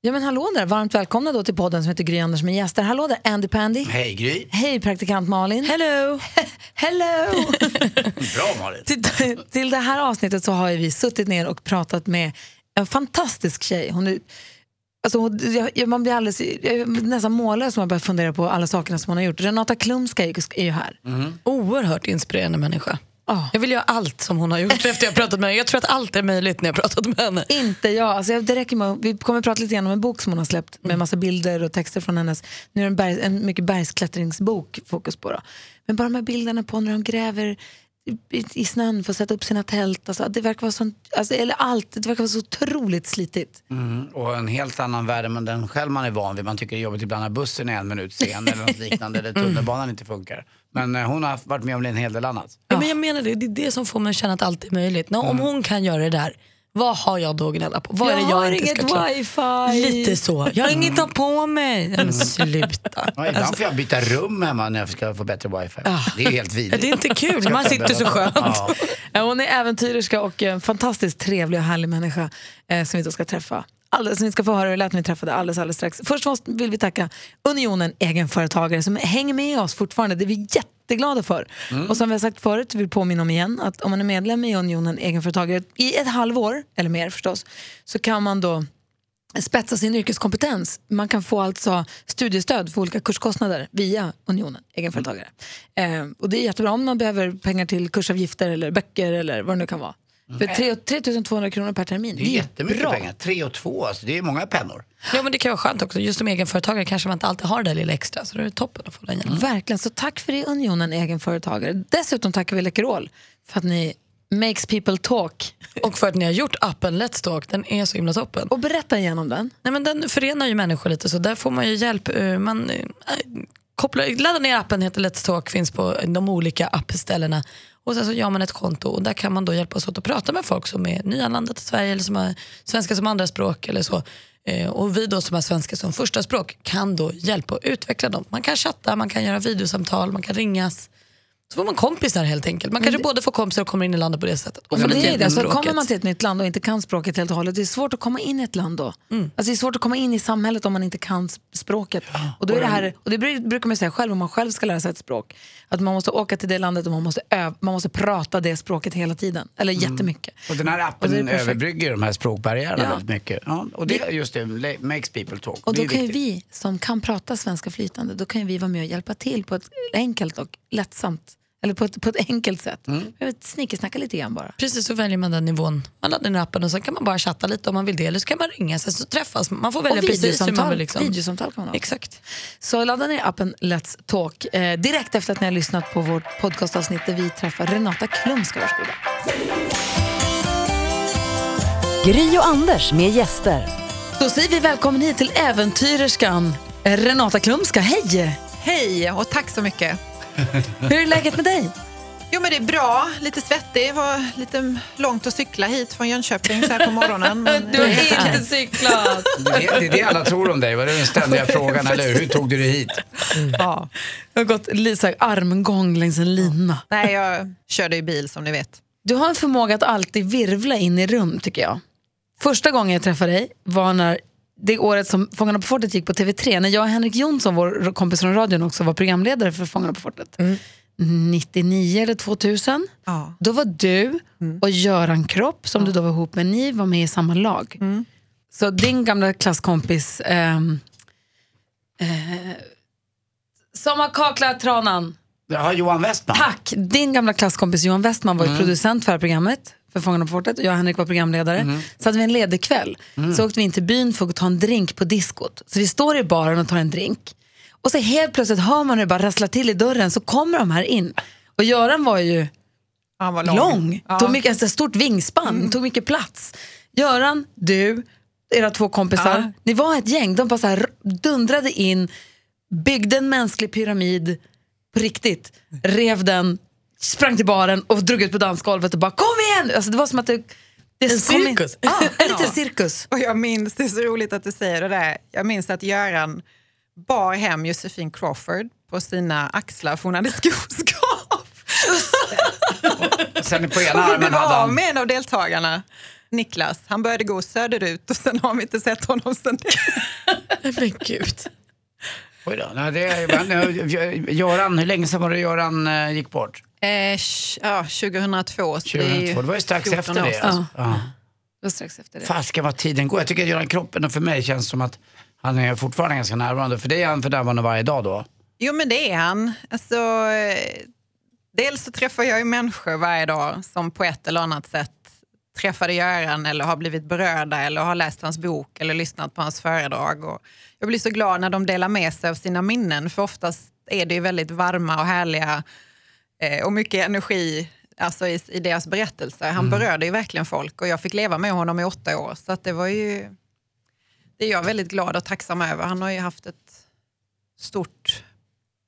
Ja men hallå där, varmt välkomna då till podden som heter Gry Anders med gäster. Hallå där Andy Pandy. Hej Gry. Hej praktikant Malin. Hello! Hello! Bra Malin. till, till det här avsnittet så har vi suttit ner och pratat med en fantastisk tjej. Hon är, alltså, jag, man blir alldeles, jag är nästan mållös när man börjar fundera på alla sakerna som hon har gjort. Renata Klumska är, är ju här. Oerhört inspirerande människa. Ja. Jag vill göra allt som hon har gjort efter jag pratat med henne. Jag tror att allt är möjligt när jag pratat med henne. Inte jag. Alltså, jag- det räcker med, vi kommer att prata lite grann om en bok som hon har släppt med massa bilder och texter från hennes. Nu är det en, berg, en mycket bergsklättringsbok fokus på. Då. Men bara de här bilderna på när de gräver i, i snön för att sätta upp sina tält. Alltså, det verkar vara sånt, alltså, eller allt, det verkar vara så otroligt slitigt. Mm, och en helt annan värld än den själv man är van vid. Man tycker det är jobbigt ibland när bussen är en minut sen eller något liknande. Eller tunnelbanan inte funkar. Men eh, hon har varit med om en hel del annat. Ja, men jag menar det, det är det som får mig att känna att allt är möjligt. Nå, Om hon kan göra det där, vad har jag då att gnälla på? Vad är det har jag inte ska inget klara? wifi. Lite så. Jag har inget att ta på mig. Men sluta. Ja, ibland får jag byta rum hemma när jag ska få bättre wifi. Det är ju helt vidrigt. Det är inte kul, man sitter så skönt. Ja. Ja, Hon är äventyrerska och en fantastiskt trevlig och härlig människa eh, som vi då ska träffa. Alldeles, vi ska få höra hur det lät när vi träffade alldeles, alldeles strax. Först måste, vill vi tacka Unionen egenföretagare som hänger med oss fortfarande. Det är vi jätteglada för. Och som vi har sagt förut, vill påminna om igen, att om man är medlem i Unionen egenföretagare i ett halvår, eller mer förstås, så kan man då spetsa sin yrkeskompetens. Man kan få alltså studiestöd för olika kurskostnader via Unionen, egenföretagare. Eh, och det är jättebra om man behöver pengar till kursavgifter eller böcker eller vad det nu kan vara. För tre- 3 200 kronor per termin. Det är jättemycket bra. pengar. Tre och två, alltså, det är många pennor. Ja, men det kan vara skönt också. Just som egenföretagare kanske man inte alltid har det där lilla extra. Så då är det toppen att få den hjälpen. Verkligen, så tack för det Unionen egenföretagare. Dessutom tackar vi Läkerol för att ni makes people talk. Och för att ni har gjort appen Let's Talk, den är så himla toppen. Och berätta igenom den. Nej, men den förenar ju människor lite så där får man ju hjälp. eh, Man eh, kopplar, laddar ner appen, heter Let's Talk, finns på de olika appställena. Och sen så gör man ett konto och där kan man då hjälpas åt att prata med folk som är nyanlända till Sverige eller som har svenska som andraspråk eller så. Eh, och vi då som har svenska som första språk kan då hjälpa och utveckla dem. Man kan chatta, man kan göra videosamtal, man kan ringas. Så får man kompisar helt enkelt. Man kanske både får kompisar och kommer in i landet på det sättet. Och får det är det. med Så språket. kommer man till ett nytt land och inte kan språket helt och hållet, det är svårt att komma in i ett land då. Mm. Alltså det är svårt att komma in i samhället om man inte kan språket. Och, då är det, här, och det bru- brukar man säga själv om man själv ska lära sig ett språk. Att man måste åka till det landet och man måste, öv, man måste prata det språket hela tiden. Eller jättemycket. Och den här appen det är överbrygger de här språkbarriärerna Ja. väldigt mycket. Ja, och det, just det, makes people talk. Och det då är kan ju vi som kan prata svenska flytande, då kan ju vi vara med och hjälpa till på ett enkelt och lättsamt, eller på ett, på ett enkelt sätt. Mm. Snickersnacka lite grann bara. Precis, så väljer man den nivån. Man laddar ner appen och sen kan man bara chatta lite om man vill det. Eller så kan man ringa, sen så träffas man. får välja Och precis hur man vill. Liksom. videosamtal kan man ha. Exakt. Så ladda ner appen Let's Talk eh, direkt efter att ni har lyssnat på vårt podcastavsnitt där vi träffar Renata Klumska. Varsågoda. Gry och Anders med gäster. Då säger vi välkommen hit till äventyrerskan Renata Klumska. Hej! Hej och tack så mycket. Hur är läget med dig? Jo men det är bra, lite svettig. Det var lite långt att cykla hit från Jönköping så här på morgonen. Men, Du har inte cyklat. Det är, det är det alla tror om dig. Vad är den ständiga frågan, eller hur? Hur tog du dig hit? ja. Du har gått Lisa, armgång längs en lina. Nej, jag körde ju bil som ni vet. Du har en förmåga att alltid virvla in i rum tycker jag. Första gången jag träffade dig var när det året som Fångarna på fortet gick på TV3, när jag och Henrik Jonsson, vår kompis från radion också, var programledare för Fångarna på fortet. 99 eller 2000. Ja. Då var du och Göran Kropp, som du då var ihop med, ni var med i samma lag. Så din gamla klasskompis, ehm, eh, som har kaklat tranan, Ja, Johan Westman. Tack! Din gamla klasskompis Johan Westman var ju producent för det här programmet, för Fångarna på fortet. Jag och Henrik var programledare. Så hade vi en ledig kväll. Så åkte vi in till byn för att ta en drink på diskot. Så vi står i baren och tar en drink. Och så helt plötsligt hör man hur det bara rasslar till i dörren, så kommer de här in. Och Göran var ju Han var lång, lång. Ja. tog mycket, ett stort vingspann, tog mycket plats. Göran, du, era två kompisar, Ja. ni var ett gäng. De bara så här dundrade in, byggde en mänsklig pyramid på riktigt, rev den, sprang till baren och drog ut på dansgolvet och bara kom igen! Alltså, det var som att det... det En in- cirkus. Ja, en liten cirkus. Och jag minns, det är så roligt att du säger det där, jag minns att Göran bar hem Josefin Crawford på sina axlar för hon hade skoskav. Sen på ena armen hade han... med en av deltagarna. Niklas, han började gå söderut och sen har vi inte sett honom sen dess. Men gud. Oj då, nej, det är, men, Göran, hur länge sedan var det Göran eh, gick bort? Eh, ja, 2002. Så det, är 2002, det var ju strax 14 efter det. Alltså. Ja. Det var strax efter det. Fasken vad tiden går. Jag tycker att Göran Kroppen och för mig känns som att han är fortfarande ganska närvarande. För det är han för närvarande varje dag då. Jo men det är han. Alltså, dels så träffar jag ju människor varje dag som på ett eller annat sätt träffade Göran eller har blivit berörda eller har läst hans bok eller lyssnat på hans föredrag. Och jag blir så glad när de delar med sig av sina minnen för oftast är det ju väldigt varma och härliga eh, och mycket energi alltså i, i deras berättelser. Han berörde ju verkligen folk och jag fick leva med honom i åtta år så det var ju det är jag väldigt glad och tacksam över. Han har ju haft ett stort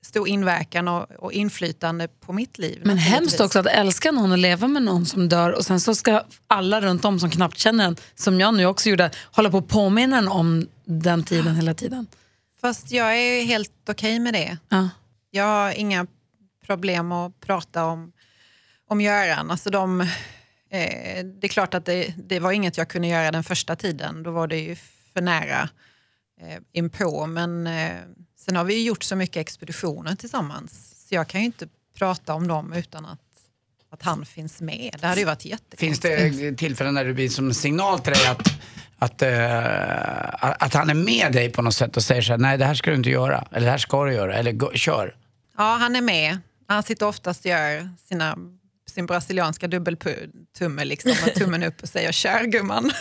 stor inverkan och, och inflytande på mitt liv. Men hemskt också att älska någon och leva med någon som dör och sen så ska alla runt om som knappt känner en, som jag nu också gjorde, hålla på och påminna en om den tiden hela tiden. Fast jag är helt okej med det. Ja. Jag har inga problem att prata om, om Göran. Alltså de, eh, det är klart att det, det var inget jag kunde göra den första tiden. Då var det ju för nära eh, inpå. Men eh, sen har vi ju gjort så mycket expeditioner tillsammans. Så jag kan ju inte prata om dem utan att, att han finns med. Det hade ju varit jättekonstigt. Finns det tillfällen när det blir som signal till dig att, att, eh, att han är med dig på något sätt och säger så här, nej det här ska du inte göra, eller det här ska du göra, eller gå, kör. Ja, han är med. Han sitter oftast och gör sina, sin brasilianska dubbeltumme liksom, med tummen upp och säger kör gumman.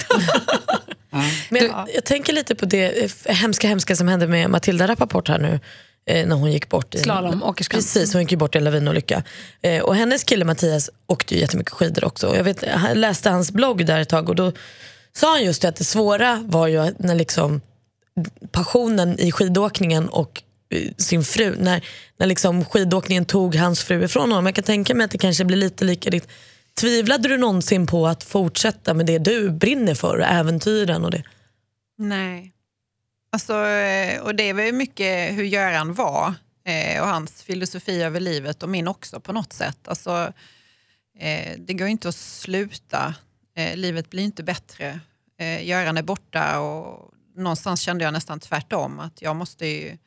Men jag, jag tänker lite på det eh, hemska hemska som hände med Matilda Rappaport här nu. Eh, när hon gick bort. I Slalomåkerskan. Precis, hon gick bort i en lavinolycka. Eh, och hennes kille Mattias åkte ju jättemycket skidor också. Jag vet, jag läste hans blogg där ett tag och då sa han just det att det svåra var ju att när liksom passionen i skidåkningen och sin fru, när, när liksom skidåkningen tog hans fru ifrån honom. Jag kan tänka mig att det kanske blir lite lika ditt. Tvivlade du någonsin på att fortsätta med det du brinner för, äventyren och det? Nej. Alltså, eh, och det var ju mycket hur Göran var eh, och hans filosofi över livet och min också på något sätt. Alltså, eh, det går ju inte att sluta. Livet blir inte bättre. Göran är borta och någonstans kände jag nästan tvärtom. Att jag måste ju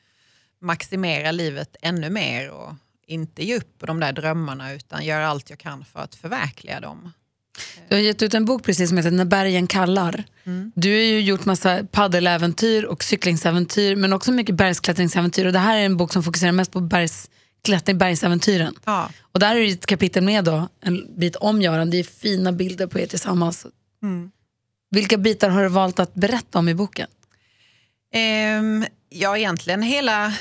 maximera livet ännu mer och inte ge upp de där drömmarna utan göra allt jag kan för att förverkliga dem. Du har gett ut en bok precis som heter När bergen kallar. Du har ju gjort massa paddeläventyr och cyklingsäventyr men också mycket bergsklättringsäventyr och det här är en bok som fokuserar mest på bergsklättring, bergsäventyren. Ja. Och där är det ett kapitel med då, en bit om Göran, det är fina bilder på er tillsammans. Vilka bitar har du valt att berätta om i boken? Ehm, ja, egentligen hela,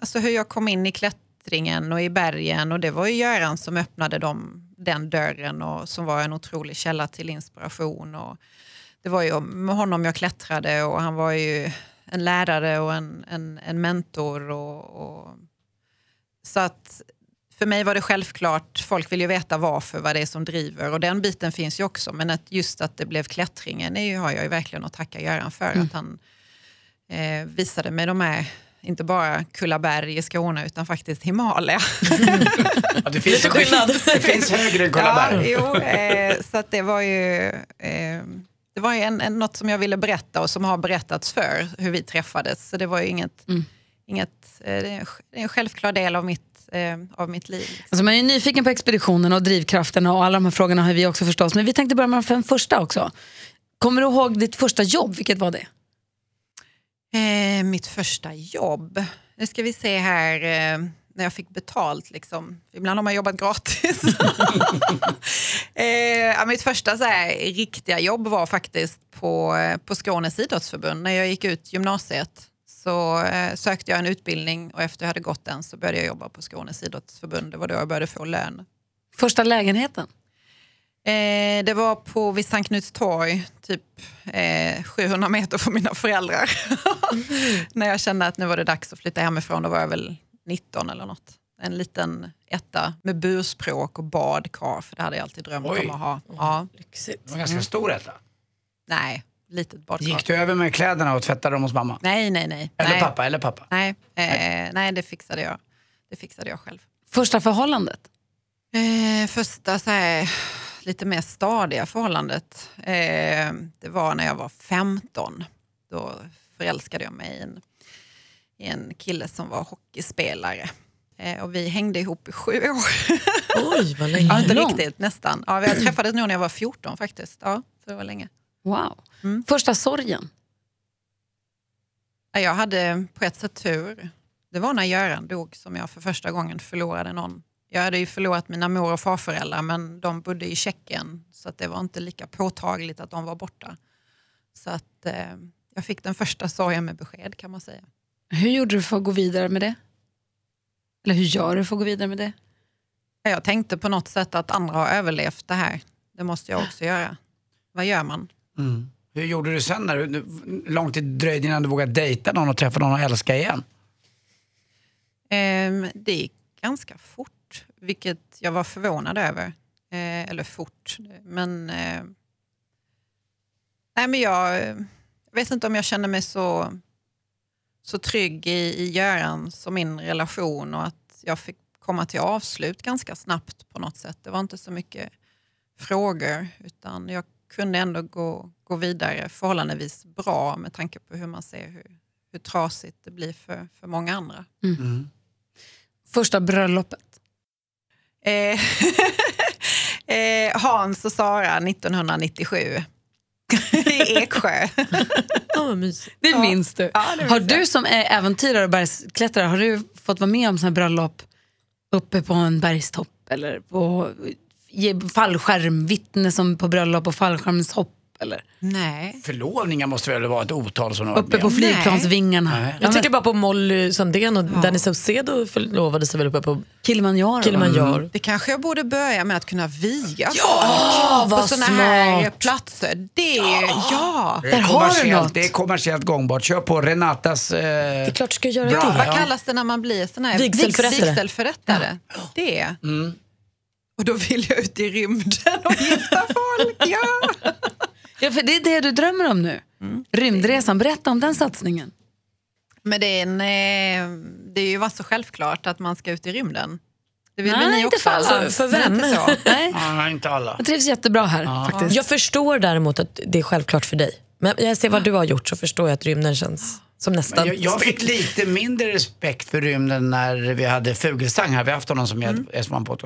alltså hur jag kom in i klättringen och i bergen och det var ju Göran som öppnade dem, den dörren och som var en otrolig källa till inspiration. Och det var ju med honom jag klättrade och han var ju en lärare och en, en, en mentor. Och, och, så att för mig var det självklart, folk vill ju veta varför, vad det är som driver och den biten finns ju också men att just att det blev klättringen är ju, har jag ju verkligen att tacka Göran för. Att han eh, visade mig de här, inte bara Kullaberg i Skåne utan faktiskt Himalaya. Ja, det, finns, skillnad. Det, det finns högre än ja, Kullaberg. jo, eh, så att det var ju, eh, det var ju en, en, något som jag ville berätta och som har berättats för hur vi träffades. Så det var ju inget, inget eh, det är en- självklar del av mitt, eh, av mitt liv. Alltså man är ju nyfiken på expeditionen och drivkrafterna och alla de här frågorna har vi också förstås. Men vi tänkte börja med de fem första också. Kommer du ihåg ditt första jobb? Vilket var det? Eh, mitt första jobb. Nu ska vi se här eh, när jag fick betalt. Liksom. Ibland har man jobbat gratis. eh, ja, mitt första så här, riktiga jobb var faktiskt på, eh, på Skånes idrottsförbund. När jag gick ut gymnasiet så eh, sökte jag en utbildning och efter jag hade gått den så började jag jobba på Skånes idrottsförbund. Det var då jag började få lön. Första lägenheten? Eh, det var på vid Sankt Knuts torg, typ eh, 700 meter från mina föräldrar. När jag kände att nu var det dags att flytta hemifrån, då var jag väl 19 eller något. En liten etta med burspråk och badkar, för det hade jag alltid drömt Oj. om att ha. Ja. Lyxigt. Det var ganska stor etta. Nej, litet badkar. Gick du över med kläderna och tvättade dem hos mamma? Nej, nej, nej. Eller nej. pappa? Eller pappa? Nej, eh, nej, det fixade jag. Det fixade jag själv. Första förhållandet? Eh, första så här, lite mer stadiga förhållandet, eh, det var när jag var 15. Då förälskade jag mig i en, i en kille som var hockeyspelare. Eh, och vi hängde ihop i sju år. Oj, vad länge. ja, inte riktigt, nästan. Ja, vi träffades nog när jag var 14 faktiskt. Ja, så det var länge. Wow. Mm. Första sorgen? Ja, Jag hade på ett sätt tur. Det var när Göran dog som jag för första gången förlorade någon. Jag hade ju förlorat mina mor och farföräldrar men de bodde i Tjeckien så att det var inte lika påtagligt att de var borta. Så att eh, jag fick den första sorgen med besked kan man säga. Hur gjorde du för att gå vidare med det? Eller hur gör du för att gå vidare med det? Jag tänkte på något sätt att andra har överlevt det här. Det måste jag också göra. Vad gör man? Hur gjorde du sen? När du, hur lång tid dröjde innan du vågade dejta någon och träffa någon och älska igen? Ehm, det gick ganska fort, vilket jag var förvånad över. Eh, eller fort, men... Eh, nej, men jag, jag vet inte om jag känner mig så, så trygg i, i Görans och min relation och att jag fick komma till avslut ganska snabbt på något sätt. Det var inte så mycket frågor utan jag kunde ändå gå, gå vidare förhållandevis bra med tanke på hur man ser hur, hur trasigt det blir för, för många andra. Första bröllopet? Eh, eh, Hans och Sara 1997 i Eksjö. Ja, mysigt. Det minns du. Ja, det minns har du som är äventyrare och bergsklättrare, har du fått vara med om såna bröllop uppe på en bergstopp eller på fallskärm, vittne som på bröllop och fallskärmshopp eller Nej. Förlovningar måste väl vara ett otal som har varit uppe med på om? flygplansvingarna? Nej. Ja, Jag tänker bara på Molly Sandén och Danny Saucedo förlovade sig väl uppe på Kilimanjaro. Kilimanjaro. Det kanske jag borde börja med att kunna viga Ja, folk på vad såna här smart. platser. Det är, ja. Det är, Där har du kommersiellt, något. det är kommersiellt gångbart. Kör på Renatas... Eh, Det är klart du ska göra Bra. det. Vad Ja. kallas det när man blir sån här Vigselförrättare. vigselförrättare? Det. Och då vill jag ut i rymden och gifta folk. Ja. Ja, för det är det du drömmer om nu. Rymdresan, berätta om den satsningen. Men det är, en, eh, det är ju varit så självklart att man ska ut i rymden. Det vill Nej, ni inte också? för alla. alltså? För Men vem? inte så. Nej, inte alla. jag trivs jättebra här faktiskt. Jag förstår däremot att det är självklart för dig. Men jag ser vad du har gjort så förstår jag att rymden känns som nästan... Jag, jag fick lite mindre respekt för rymden när vi hade Fugelsang här. Vi har haft honom som Mm. gästman på.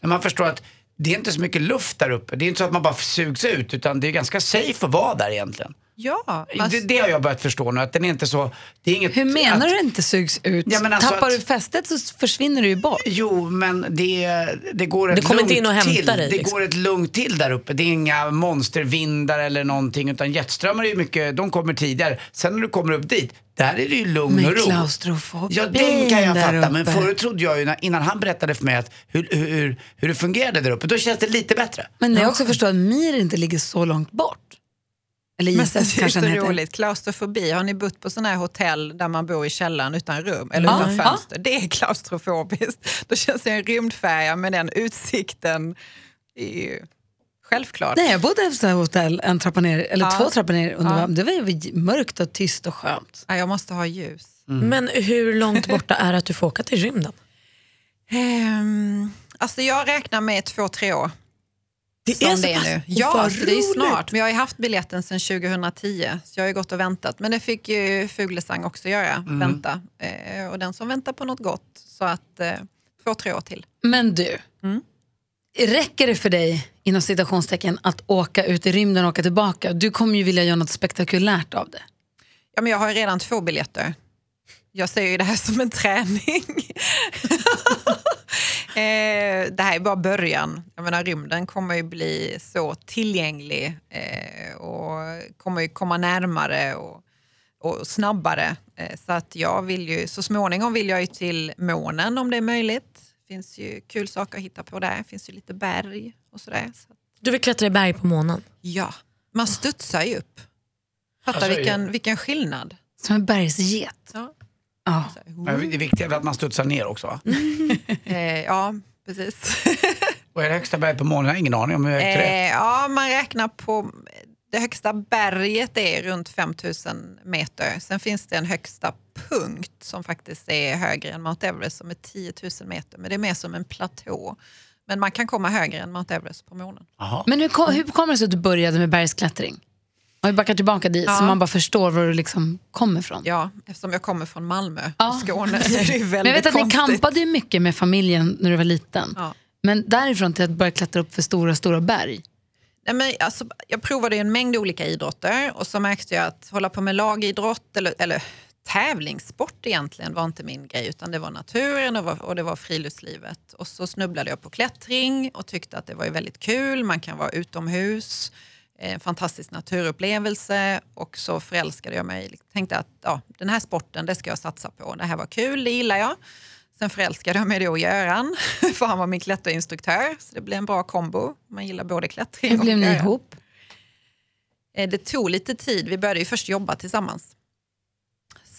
När man förstår att det är inte så mycket luft där uppe. Det är inte så att man bara sugs ut utan det är ganska safe att vara där egentligen. Ja, man- Det, det har jag börjat förstå nu. Att den är inte så... Det är inget, Hur menar att, du inte sugs ut? Ja, men alltså Tappar att- du fästet så försvinner du ju bort. Jo, men det, det går ett Det kommer inte lugnt in och hämtar till. dig, Det liksom. går ett lugnt till där uppe. Det är inga monstervindar eller någonting. Utan jetströmmar är ju mycket, de kommer tidigare. Sen när du kommer upp dit, där är det ju lugn Med och ro. klaustrofobi Ja, den kan jag fatta. Men förut trodde jag ju, innan han berättade för mig att hur, hur, hur, hur det fungerade där uppe, då känns det lite bättre. Men när jag också förstår att Mir inte ligger så långt bort. Eller Men ISS det är så roligt. Klaustrofobi, har ni bott på sådana här hotell där man bor i källaren utan rum eller Ja, utan ja. fönster? Det är klaustrofobiskt. Då känns det en rymdfärja med den utsikten. Självklart. Nej, jag bodde på så här hotell, en trappa ner, eller Ja. två trappor ner under Ja. Det var ju mörkt och tyst och skönt. Ja, jag måste ha ljus. Men hur långt borta är det att du får åka till rymden? Ehm, alltså jag räknar med två, tre år. Det som det är nu. Ja, det är snart. Men jag har ju haft biljetten sedan 2010, så jag har ju gått och väntat. Men det fick ju Fuglesang också göra, vänta. Eh, och den som väntar på något gott, så att eh, två, tre år till. Men du, räcker det för dig inom citationstecken att åka ut i rymden och åka tillbaka? Du kommer ju vilja göra något spektakulärt av det. Ja, men jag har ju redan två biljetter. Jag ser ju det här som en träning. eh, det här är bara början. Jag menar, rymden kommer ju bli så tillgänglig eh, och kommer ju komma närmare och, och snabbare. Eh, så att jag vill ju, så småningom vill jag ju till månen om det är möjligt. Det finns ju kul saker att hitta på där. Det finns ju lite berg och sådär. Så, att- Du vill klättra i berg på månen? ja, man studsar ju upp. Fatta Alltså, vilken, vilken skillnad. Som en bergsget. Ja. Ja. Men Det är viktigt att man studsar ner också va? Eh, ja, precis. Vad är det högsta berget på månen? Jag har ingen aning om hur högt det är. Eh, ja, man räknar på... Det högsta berget är runt 5000 meter. Sen finns det en högsta punkt som faktiskt är högre än Mount Everest som är 10 000 meter. Men det är mer som en platå. Men man kan komma högre än Mount Everest på månen. Jaha. Men hur, hur kommer det sig att du började med bergsklättring? Om vi backar tillbaka dit Ja. så man bara förstår var du liksom kommer ifrån. Ja, eftersom jag kommer från Malmö, Ja. Skåne, så är det ju väldigt Men jag vet att ni konstigt. kampade ju mycket med familjen när du var liten. Ja. Men därifrån till att börja klättra upp för stora, stora berg. Nej, men alltså, jag provade en mängd olika idrotter och så märkte jag att hålla på med lagidrott eller, eller tävlingssport egentligen var inte min grej utan det var naturen och, var, och det var friluftslivet. Och så snubblade jag på klättring och tyckte att det var väldigt kul. Man kan vara utomhus, en fantastisk naturupplevelse och så förälskade jag mig. Tänkte att ja, den här sporten det ska jag satsa på. Det här var kul, det gillar jag. Sen förälskade jag mig då i Göran, för han var min klätterinstruktör. Så det blev en bra kombo. Man gillar både klättring Hur och blev ni ihop? Eh, Det tog lite tid. Vi började ju först jobba tillsammans.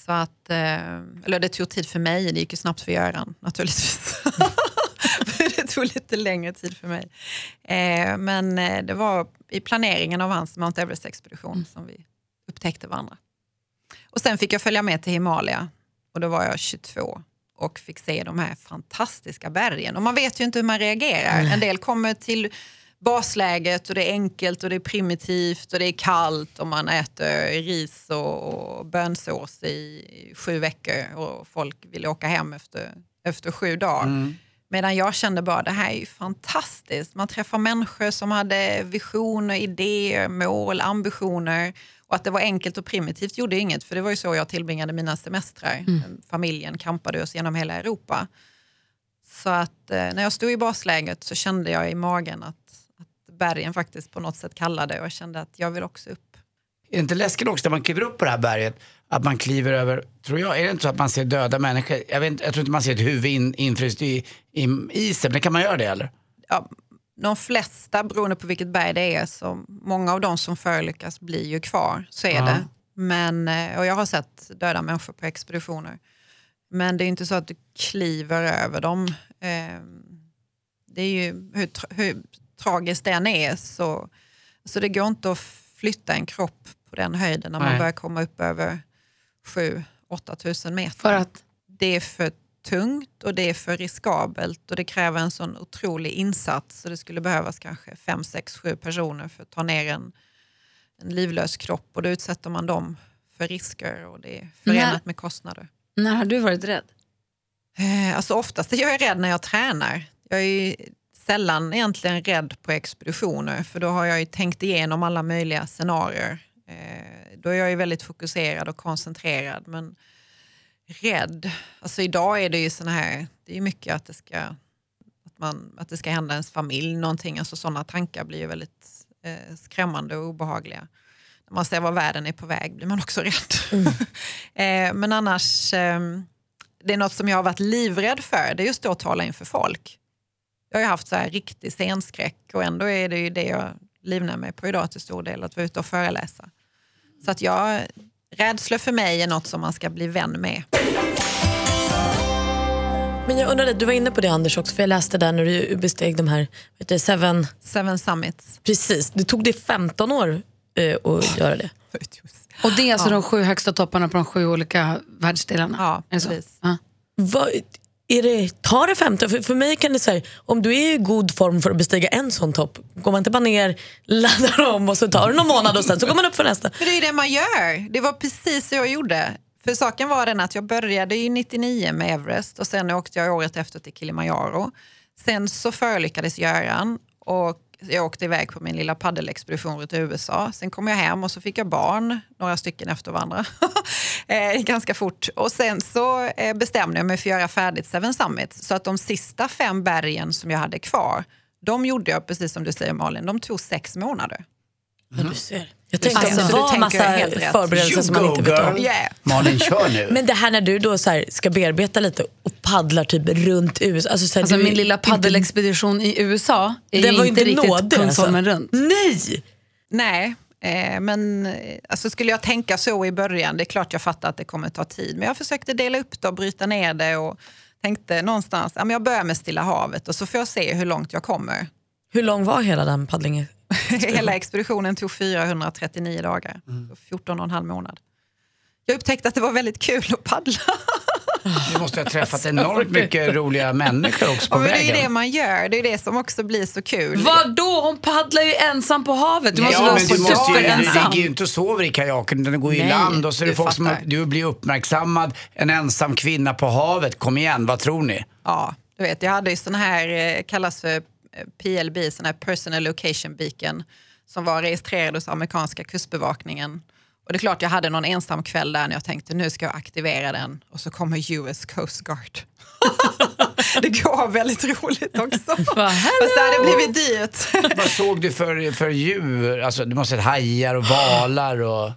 Så att, eh, eller det tog tid för mig, det gick ju snabbt för Göran naturligtvis. Tog lite längre tid för mig. Eh, Men eh, det var i planeringen av hans Mount Everest-expedition som vi upptäckte varandra. Och sen fick jag följa med till Himalaya och då var jag 22 och fick se de här fantastiska bergen. Och man vet ju inte hur man reagerar. En del kommer till basläget och det är enkelt och det är primitivt och det är kallt och man äter ris och, och bönsås i sju veckor och folk vill åka hem efter, efter sju dagar. Medan jag kände bara det här är ju fantastiskt. Man träffar människor som hade visioner, idéer, mål, ambitioner. Och att det var enkelt och primitivt gjorde inget för det var ju så jag tillbringade mina semestrar. Familjen kampade oss genom hela Europa. Så att eh, när jag stod i basläget så kände jag i magen att, att bergen faktiskt på något sätt kallade och jag kände att jag vill också upp. Är det inte läskigt också när man kliver upp på det här berget? Att man kliver över, tror jag, är det inte så att man ser döda människor? Jag, vet, inte- jag tror inte man ser ett huvud in, infryst i, i isen, men kan man göra det eller? Ja, de flesta, beroende på vilket berg det är, så många av de som förolyckas blir ju kvar. Så är Ja. det. Men, eh, och jag har sett döda människor på expeditioner. Men det är inte så att du kliver över dem. Eh, Det är ju hur, tra- hur tragiskt den är så, så det går inte att flytta en kropp på den höjden när man Nej. börjar komma upp över 7-8 tusen meter. För att? Det är för tungt och det är för riskabelt och det kräver en sån otrolig insats så det skulle behövas kanske 5, 6, 7 personer för att ta ner en, en livlös kropp och då utsätter man dem för risker och det är förenat När- med kostnader. När har du varit rädd? Eh, Alltså oftast är jag rädd när jag tränar. Jag är ju sällan egentligen rädd på expeditioner för då har jag ju tänkt igenom alla möjliga scenarier. Eh, Då är jag ju väldigt fokuserad och koncentrerad. Men rädd, alltså idag är det ju såna här, det är mycket att det ska, att man, att det ska hända ens familj någonting. Alltså sådana tankar blir ju väldigt eh, skrämmande och obehagliga. När man ser var världen är på väg blir man också rädd. eh, men annars, ehm, det är något som jag har varit livrädd för, det är just att tala inför folk. Jag har haft så här riktig scenskräck och ändå är det ju det jag livnär mig på idag till stor del, att vara ute och föreläsa. Så att jag, rädslor för mig är något som man ska bli vän med. Men jag undrar, lite, du var inne på det Anders också, för jag läste där när du besteg de här vet du, Seven, Seven Summits. precis, det tog det 15 år eh, att göra det. Och det är alltså de sju högsta topparna på de sju olika världsdelarna? Ja, precis. Ja. Vad, är det, tar det 15? För, för mig kan det säga, om du är i god form för att bestiga en sån topp, går man inte bara ner, laddar om och så tar det någon månad och sen så går man upp för nästa. Men det är ju det man gör. Det var precis så jag gjorde. För saken var den att jag började ju 99 med Everest och sen åkte jag året efter till Kilimanjaro. Sen så förolyckades Göran och jag åkte iväg på min lilla paddelexpedition till i USA. Sen kom jag hem och så fick jag barn, några stycken efter varandra. eh, ganska fort. Och sen så eh, bestämde jag mig för att göra färdigt Seven Summits. Så att de sista fem bergen som jag hade kvar, de gjorde jag precis som du säger Malin, de tog sex månader. Mm. Ja, du ser. Jag tänkte Alltså, att det var tänker massa förberedelser You som man inte vet om. Yeah. Malin, kör nu. Men det här när du då så här, ska bearbeta lite och paddlar typ runt USA. Alltså, så här, Alltså min lilla paddelexpedition i USA är Den ju var inte inte riktigt nådig, Kungsholmen alltså. runt. Nej! Nej, Eh, men eh, alltså, skulle jag tänka så i början, det är klart jag fattar att det kommer ta tid. Men jag försökte dela upp det och bryta ner det och tänkte någonstans, ja, men jag börjar med Stilla havet och så får jag se hur långt jag kommer. Hur lång var hela den paddlingen? Hela expeditionen tog 439 dagar, så 14 och en halv månad. Jag upptäckte att det var väldigt kul att paddla. Du måste ha träffat enormt mycket roliga människor också på Ja, men det är ju det vägen. man gör, det är det som också blir så kul. Vadå? Hon paddlar ju ensam på havet. Du måste ja, vara men så du, måste ju, du superensam. ligger ju inte och sover i kajaken utan du går i Nej, land och så är det du folk som fattar. du blir uppmärksammad. En ensam kvinna på havet, kom igen, vad tror ni? Ja, du vet, jag hade ju sån här, eh, kallas för PLB, sån här personal location beacon, som var registrerad hos amerikanska kustbevakningen. Och det är klart jag hade någon ensam kväll där när jag tänkte nu ska jag aktivera den och så kommer US Coast Guard. det går väldigt roligt också. Fast det hade blivit dyrt. Vad såg du för, för djur? Alltså, du måste ha hajar och valar och...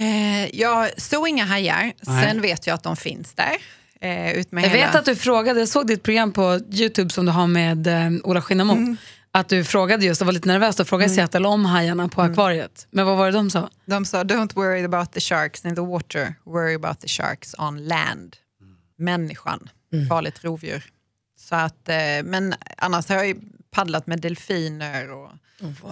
Eh, jag såg inga hajar, Nej. sen vet jag att de finns där. Eh, ut med Jag hela... vet att du frågade, jag såg ditt program på Youtube som du har med eh, Ola Skinnamo. Mm. Att du frågade just, och var lite nervös och frågade Seattle om hajarna på Mm. akvariet. Men vad var det de sa? De sa don't worry about the sharks in the water, worry about the sharks on land. Människan, farligt rovdjur. Så att, eh, men annars har jag ju paddlat med delfiner och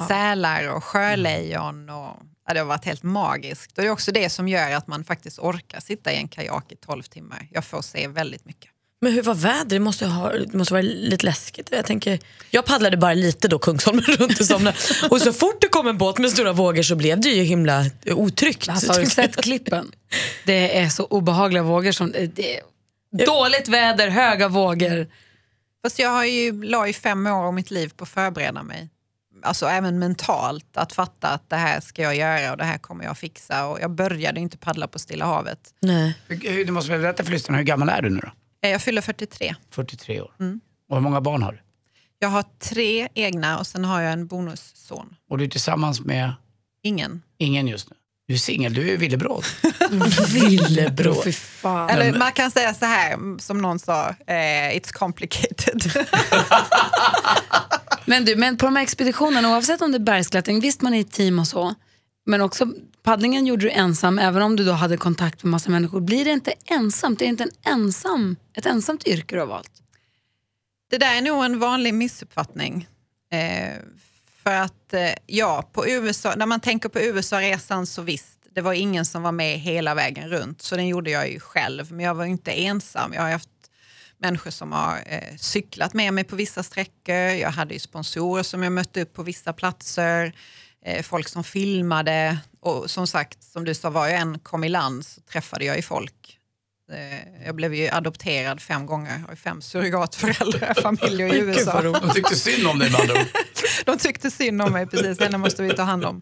sälar och sjölejon. Och, det har varit helt magiskt. Och det är också det som gör att man faktiskt orkar sitta i en kajak i 12 timmar. Jag får se väldigt mycket. Men hur var vädret? Det måste, ha, det måste vara lite läskigt. Jag, tänker, jag paddlade bara lite då Kungsholmen runt i somras. Och så fort det kom en båt med stora vågor så blev det ju himla otryggt. Alltså, har du sett klippen? Det är så obehagliga vågor. Som, eh, det är dåligt väder, höga vågor. Fast jag har ju, la ju fem år av mitt liv på att förbereda mig. Alltså även mentalt, att fatta att det här ska jag göra och det här kommer jag fixa. Och jag började inte paddla på Stilla havet. Nej. Du måste väl berätta för lyssnarna, hur gammal är du nu då? Eh, Jag fyller 43. 43 år. Och hur många barn har du? Jag har tre egna och sen har jag en bonusson. Och du är tillsammans med Ingen. ingen just nu? Du är singel, du är villebråd. Villebråd. Fy fan. Eller man kan säga så här, som någon sa, eh, it's complicated. Men, du, men på de här expeditionerna, oavsett om det är bergsklättring, visst man är i team och så, men också paddlingen gjorde du ensam, även om du då hade kontakt med massa människor. Blir det inte ensamt? Det är inte en ensam, ett ensamt yrke du har valt? Det där är nog en vanlig missuppfattning. Eh, för att eh, ja, på USA, när man tänker på USA-resan så visst, det var ingen som var med hela vägen runt. Så den gjorde jag ju själv, men jag var ju inte ensam. Jag har haft människor som har eh, cyklat med mig på vissa sträckor. Jag hade ju sponsorer som jag mötte upp på vissa platser. Eh, folk som filmade. Och som sagt, som du sa, var jag än kom i land så träffade jag ju folk. Eh, jag blev ju adopterad fem gånger. Jag har fem surrogatföräldrar, familjer i USA. De tyckte synd om dig med andra ord. De tyckte synd om mig, precis. Henne måste vi ta hand om.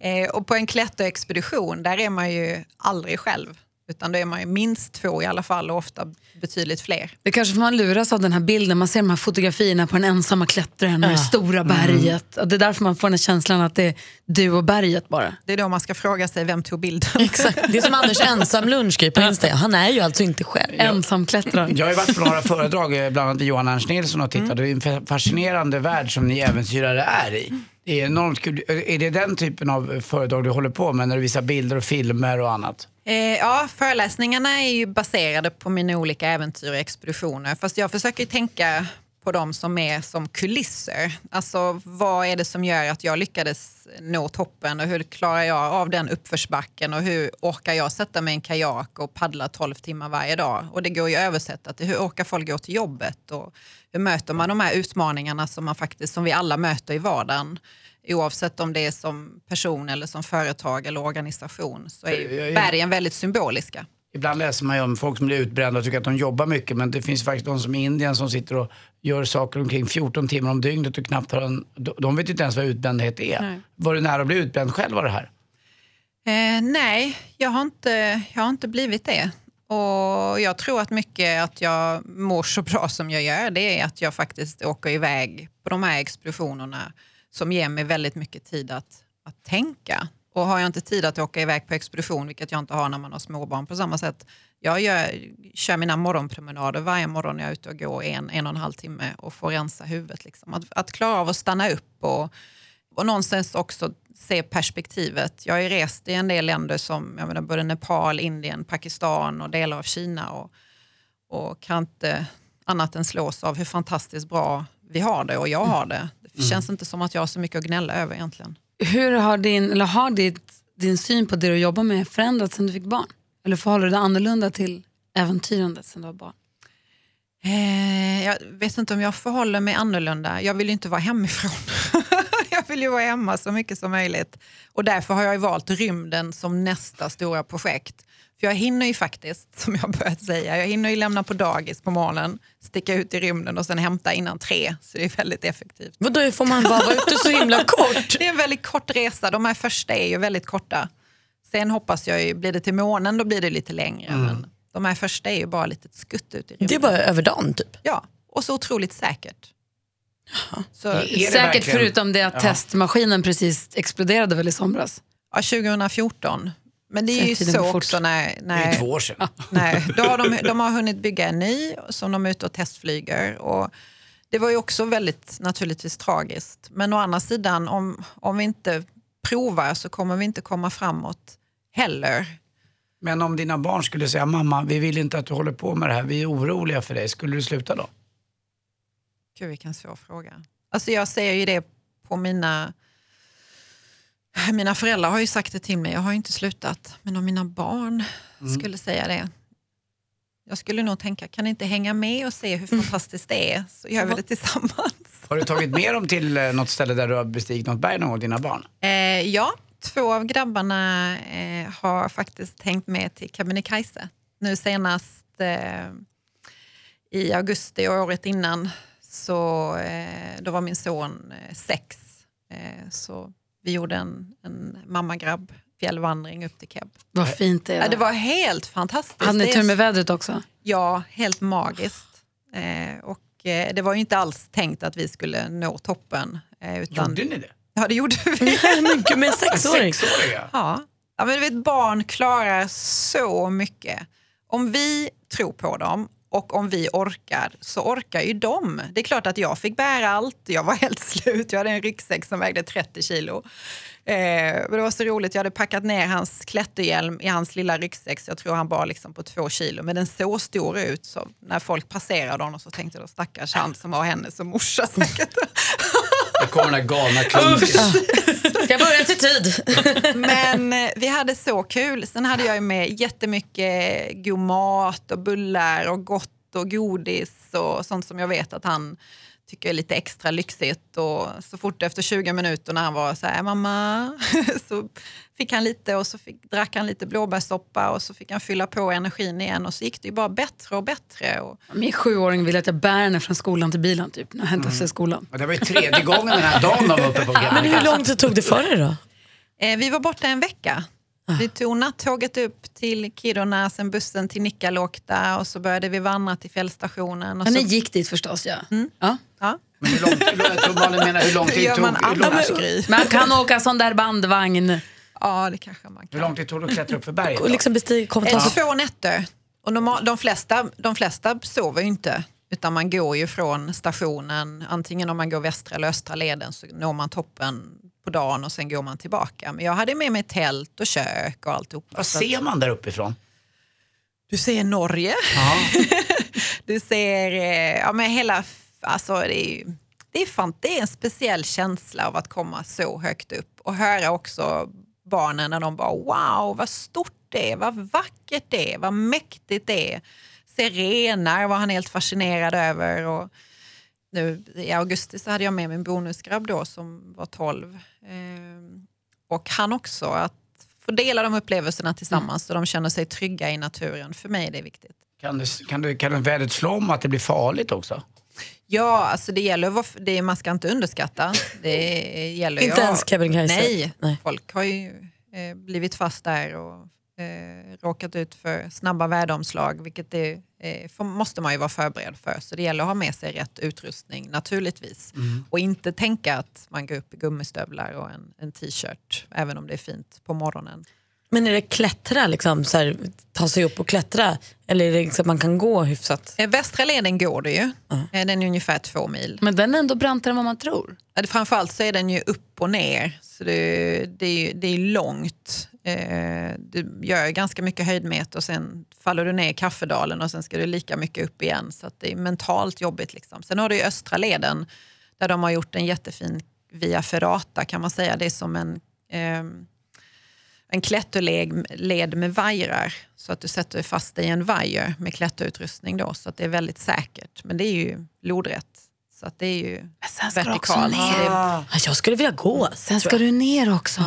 Eh, och på en klätterexpedition, där är man ju aldrig själv. Utan då är man ju minst två i alla fall och ofta betydligt fler. Det kanske får man luras av den här bilden, man ser de här fotografierna på den ensamma klättraren med det stora berget. Och det är därför man får den här känslan att det är du och berget bara. Det är då man ska fråga sig vem tog bilden. Exakt. Det är som Anders ensam lunchgrej på Insta. Han är ju alltså inte själv. Ensamklättraren. Jag har ju varit på några föredrag, eh, bland annat Johan Ernst Nilsson och tittat. Det är en fa- fascinerande värld som ni äventyrare är i. Det är enormt kul. Är det den typen av föredrag du håller på med när du visar bilder och filmer och annat? Eh, ja, föreläsningarna är ju baserade på mina olika äventyr och expeditioner. Fast jag försöker tänka på dem som är som kulisser. Alltså vad är det som gör att jag lyckades nå toppen och hur klarar jag av den uppförsbacken och hur orkar jag sätta mig i en kajak och paddla 12 timmar varje dag? Och det går ju att översätta till hur orkar folk gå till jobbet och hur möter man de här utmaningarna som, man faktiskt, som vi alla möter i vardagen? Oavsett om det är som person eller som företag eller organisation så är ju bergen väldigt symboliska. Ibland läser man ju om folk som blir utbrända och tycker att de jobbar mycket men det finns faktiskt de som i Indien som sitter och gör saker omkring 14 timmar om dygnet och knappt har en... de- De vet inte ens vad utbrändhet är. Nej. Var du nära att bli utbränd själv av det här? Eh, nej, jag har, inte, jag har inte blivit det. Och jag tror att mycket att jag mår så bra som jag gör, det är att jag faktiskt åker iväg på de här expeditionerna som ger mig väldigt mycket tid att, att tänka. Och har jag inte tid att åka iväg på expedition, vilket jag inte har när man har småbarn på samma sätt, jag gör, kör mina morgonpromenader varje morgon när jag är ute och går en, en och en halv timme och får rensa huvudet. Liksom. Att, att klara av att stanna upp och, Och någonstans också se perspektivet. Jag har ju rest i en del länder som jag menar, både Nepal, Indien, Pakistan och delar av Kina. Och, och kan inte annat än slås av hur fantastiskt bra vi har det och jag har det. Det känns inte som att jag har så mycket att gnälla över egentligen. Hur har din, eller har ditt, din syn på det du jobbar med förändrats sen du fick barn? Eller förhåller du dig annorlunda till äventyrandet sen du var barn? Eh, jag vet inte om jag förhåller mig annorlunda. Jag vill ju inte vara hemifrån. jag vill ju vara hemma så mycket som möjligt. Och därför har jag valt rymden som nästa stora projekt. För jag hinner ju faktiskt, som jag börjat säga, jag hinner ju lämna på dagis på morgonen, sticka ut i rymden och sen hämta innan tre. Så det är väldigt effektivt. Vadå, får man bara vara ute så himla kort? Det är en väldigt kort resa. De här första är ju väldigt korta. Sen hoppas jag ju, blir det till månen då blir det lite längre. Men de här första är ju bara lite skutt ut i rymden. Det är bara över dagen typ. Ja, och så otroligt säkert. Så, Är det Säkert verkligen- förutom det att testmaskinen precis exploderade väl i somras. ja, 2014. Men det är ju så också när... Det är när två år sedan. nej, då har de, de har hunnit bygga en ny som de är ute och testflyger. Och det var ju också väldigt naturligtvis tragiskt. Men å andra sidan, om, om vi inte provar så kommer vi inte komma framåt heller. Men om dina barn skulle säga mamma, vi vill inte att du håller på med det här, vi är oroliga för dig. Skulle du sluta då? Gud, vilken svår fråga. Alltså jag ser ju det på mina... Mina föräldrar har ju sagt det till mig, jag har ju inte slutat. Men om mina barn skulle säga det. Jag skulle nog tänka, kan ni inte hänga med och se hur fantastiskt det är? Så gör vi det tillsammans. Har du tagit med dem till eh, något ställe där du har bestigit något berg någon gång, dina barn? Eh, ja, två av grabbarna eh, har faktiskt hängt med till Kebnekaise. Nu senast eh, i augusti och året innan så eh, då var min son eh, sex. Så vi gjorde en, en mammagrabb fjällvandring upp till Keb. Vad fint det är. Ja, det var helt fantastiskt. Hade ni tur med vädret också? Ja, helt magiskt. Eh, och eh, det var ju inte alls tänkt att vi skulle nå toppen. Eh, utan, Gjorde ni det? Ja, det gjorde vi. Gud, med sexåring. Sexåriga? Ja. Ja, men du vet, barn klarar så mycket. Om vi tror på dem och om vi orkar så orkar ju de. Det är klart att jag fick bära allt. Jag var helt slut. Jag hade en ryggsäck som vägde 30 kilo. Eh, det var så roligt. Jag hade packat ner hans klätterhjälm i hans lilla ryggsäck. Så jag tror han bar liksom på två kilo. Men den såg stor ut. Så när folk passerade honom så tänkte jag stackars han som har henne som morsa säkert. Där kommer den där galna klunken. Ska börja till tid. Men eh, vi hade så kul. Sen hade jag ju med jättemycket god mat och bullar och gott och godis och sånt som jag vet att han tycker är lite extra lyxigt. Och så fort efter 20 minuter när han var så här, mamma, så fick han lite och så fick, drack han lite blåbärssoppa och så fick han fylla på energin igen och så gick det ju bara bättre och bättre. Och, Min sjuåring vill att jag bär henne från skolan till bilen typ, när jag hämtar sig i skolan. Och det var ju tredje gången den här dagen de var uppe på Men hur lång tid tog det för dig då? Eh, vi var borta en vecka. Vi tog nattåget upp till Kiruna, sen bussen till Nikkaluokta och så började vi vandra till fjällstationen. Och Men så, ni gick dit förstås ja. ja. ja. Men hur långt, jag tror Malin menar hur lång Hur tid tog, man hur? Man kan åka sån där bandvagn. Ja, det kanske man hur kan. lång tid tog det att klättra upp för berget? Och då? liksom bestig, kom Eh, ta Två nätter. Och normal, de, flesta, de flesta sover ju inte. Utan man går ju från stationen, antingen om man går västra eller östra leden så når man toppen på dagen och sen går man tillbaka. Men jag hade med mig tält och kök och alltihopa. Vad ser man där uppifrån? Du ser Norge. du ser eh, ja, men hela... Alltså, det, är, det, är fan, det är en speciell känsla av att komma så högt upp och höra också barnen när de bara wow vad stort det är, vad vackert det är, vad mäktigt det är. Se renar var han helt fascinerad över. Och nu, I augusti så hade jag med min bonusgrabb då som var 12. Ehm, och han också, att få dela de upplevelserna tillsammans så de känner sig trygga i naturen. För mig är det viktigt. Kan, det, kan, det, kan vädret slå om att det blir farligt också? Ja, alltså det gäller det, man ska inte underskatta. Det gäller Inte ju- ens Kebnekaise? Nej, Nej. folk har ju eh, blivit fast där och eh, råkat ut för snabba väderomslag, vilket det eh, måste man ju vara förberedd för. Så det gäller att ha med sig rätt utrustning naturligtvis. Och inte tänka att man går upp i gummistövlar och en, en t-shirt, även om det är fint på morgonen. Men är det klättra, liksom, så här, ta sig upp och klättra? Eller är det liksom man kan gå hyfsat? Eh, Västra leden går det ju. Eh, Den är ungefär två mil. Men den är ändå brantare än vad man tror. Framförallt så är den ju upp och ner, så det, det, är, ju- det är långt. Eh, du gör ganska mycket höjdmeter och sen faller du ner i Kaffedalen och sen ska du lika mycket upp igen. Så att det är mentalt jobbigt. Liksom. Sen har du ju östra leden där de har gjort en jättefin via ferrata kan man säga. Det är som en, ehm, en klätterled led med vajrar. Så att du sätter fast dig i en vajer med klätterutrustning då. Så att det är väldigt säkert. Men det är ju lodrätt. Så att det är ju vertikalt. Jag skulle vilja gå. Sen ska du ner också.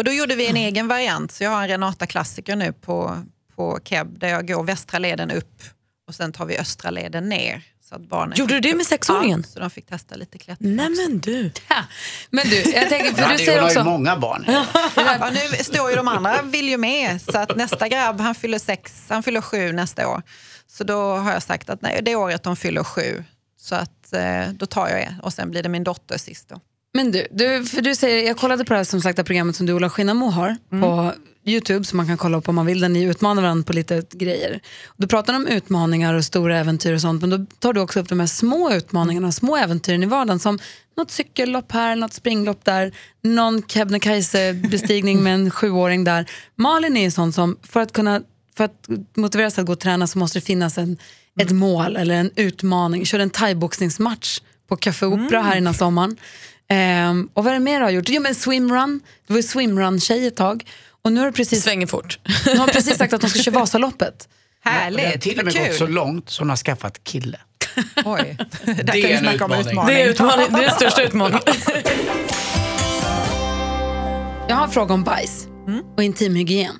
Och då gjorde vi en egen variant. Så jag har en Renata klassiker nu på, på Keb där jag går västra leden upp och sen tar vi östra leden ner. Så att barnen Gjorde du det med sexåringen? Ja, så de fick testa lite klättring Nej också. men du. Ja. Men du, jag tänker, för Ja, du det säger har ju också... många barn. Ja, nu står ju de andra vill ju med. Så att nästa grabb han fyller sex, han fyller sju nästa år. Så då har jag sagt att nej, det året de fyller sju. Så att eh, då tar jag det och sen blir det min dotter sist då. Men du, du, för du säger, jag kollade på det här som sagt programmet som du och Ola Skinnamo har på Youtube som man kan kolla på om man vill, där ni utmanar varandra på lite grejer. Du pratar om utmaningar och stora äventyr och sånt men då tar du också upp de här små utmaningarna, små äventyren i vardagen som något cykellopp här, något springlopp där, någon Kebnekaise-bestigning med en sjuåring där. Malin är ju sån som för att kunna för att motivera sig att gå och träna så måste det finnas en, ett mål eller en utmaning. Körde en thaiboxningsmatch på Café Opera här innan sommaren. Ehm, och vad är det mer du har gjort? Jo men swimrun, du var ju swimrun-tjej ett tag. Och nu har du precis, Svänger fort. nu har du precis sagt att de ska köra Vasaloppet. Det har Härligt, till och med gått så långt så hon har skaffat kille. Oj, där kan Det vi är en snacka om utmaning. utmaning. Det är, utmaning, det är den största utmaningen. Jag har en fråga om bajs och intimhygien.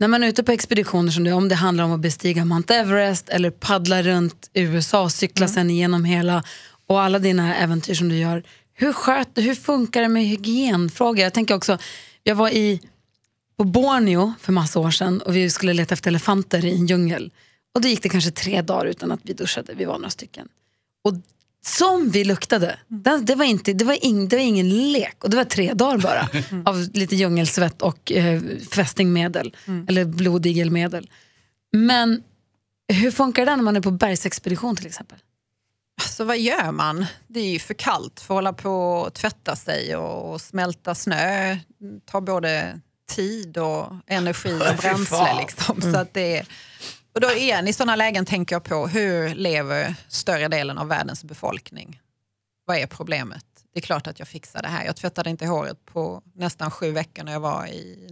När man är ute på expeditioner som det, om det handlar om att bestiga Mount Everest eller paddla runt USA och cykla sen igenom hela och alla dina äventyr som du gör. Hur, sköt, hur funkar det med hygienfrågor? Jag tänker också, jag var i, på Borneo för massa år sedan och vi skulle leta efter elefanter i en djungel. Och då gick det kanske tre dagar utan att vi duschade, vi var några stycken. Och som vi luktade, det, var inte, det, var ing, det var ingen lek och det var tre dagar bara av lite djungelsvett och eh, fästingmedel eller blodigelmedel. Men hur funkar det när man är på bergsexpedition till exempel? Alltså vad gör man? Det är ju för kallt för att hålla på och tvätta sig och, smälta snö. tar både tid och energi och bränsle. Liksom. Så att det är, och då igen, i sådana lägen tänker jag på hur lever större delen av världens befolkning? Vad är problemet? Det är klart att jag fixar det här. Jag tvättade inte håret på nästan sju veckor när jag var i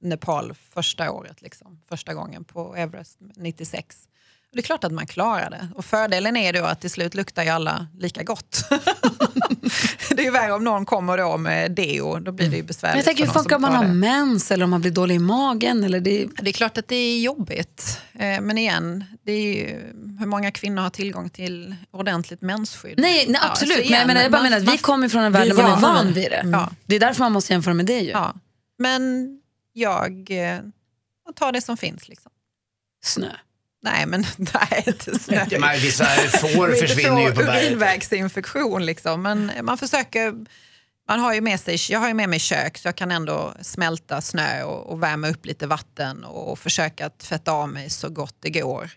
Nepal första året. Liksom. Första gången på Everest 96. Det är klart att man klarar det. Och fördelen är då att till slut luktar ju alla lika gott. det är ju värre om någon kommer då med deo, då blir det ju besvärligt. Men jag tänker, hur funkar om man har det. mens eller om man blir dålig i magen? Eller det, Det är klart att det är jobbigt. Eh, Men igen, det är ju, hur många kvinnor har tillgång till ordentligt mensskydd? nej, nej, Ja, absolut. så men jag, igen, menar, jag bara menar att vi kommer från en värld där man är van vid det. Ja. Det är därför man måste jämföra med det ju. Ja. Men jag eh, tar det som finns. Liksom. Snö. Nej, men nej, inte snö. Ja, men vissa får försvinner ju på berget. urinvägsinfektion liksom. Men man försöker, man har ju med sig, jag har ju med mig kök så jag kan ändå smälta snö och, och värma upp lite vatten och, försöka tvätta av mig så gott det går.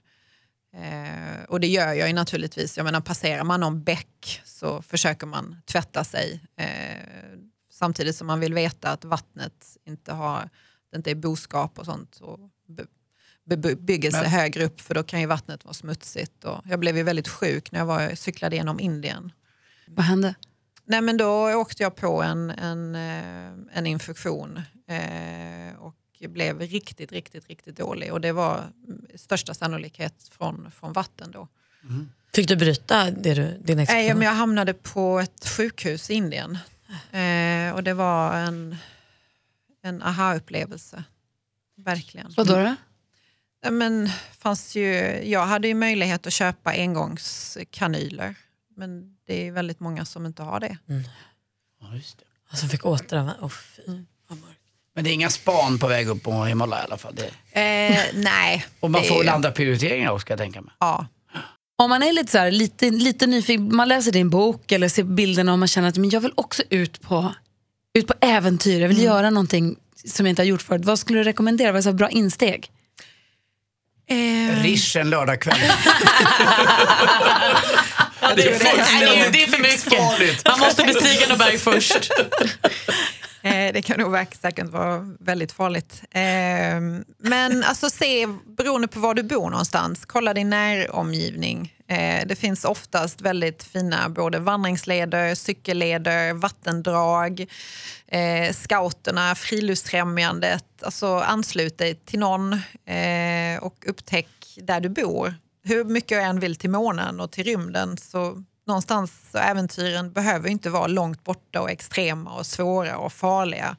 Eh, och det gör jag ju naturligtvis. Jag menar, passerar man någon bäck så försöker man tvätta sig. Eh, samtidigt som man vill veta att vattnet inte har, inte är boskap och sånt. Och bebyggelse Men- högre upp för då kan ju vattnet vara smutsigt. Och jag blev ju väldigt sjuk när jag var, cyklade genom Indien. Vad hände? Nej, men då åkte jag på en, en, eh, en infektion eh, och blev riktigt, riktigt, riktigt dålig. Och det var mm, största sannolikhet från, från vatten då. Fick du bryta det du, din Nej, expedition? men jag hamnade på ett sjukhus i Indien. Eh, och det var en, en aha-upplevelse. Verkligen. Vad då? då? Men fanns ju, jag hade ju möjlighet att köpa engångskanyler. Men det är väldigt många som inte har det. Ja, just det. Alltså fick återanvända. Oh. Mm. Men det är inga span på väg upp på Himalaya i alla fall. Det, Eh, nej. och man får väl andra prioriteringar också ska jag tänka mig. Ja. Om man är lite, så här, lite, lite nyfiken, man läser din bok eller ser bilderna och man känner att men jag vill också ut på, ut på äventyr, jag vill göra någonting som jag inte har gjort förut, vad skulle du rekommendera? Vad är så bra insteg? Eh, Rish en lördagkväll. det, är för, nej, det är för mycket. Man måste bestiga berg först. Eh, det kan nog säkert vara väldigt farligt. Eh, men alltså se, beroende på var du bor någonstans, kolla din näromgivning. Eh, det finns oftast väldigt fina både vandringsleder, cykelleder, vattendrag, eh, scouterna, friluftsfrämjandet. Alltså anslut dig till någon eh, och upptäck där du bor. Hur mycket jag än vill till månen och till rymden så någonstans så äventyren behöver inte vara långt borta och extrema och svåra och farliga.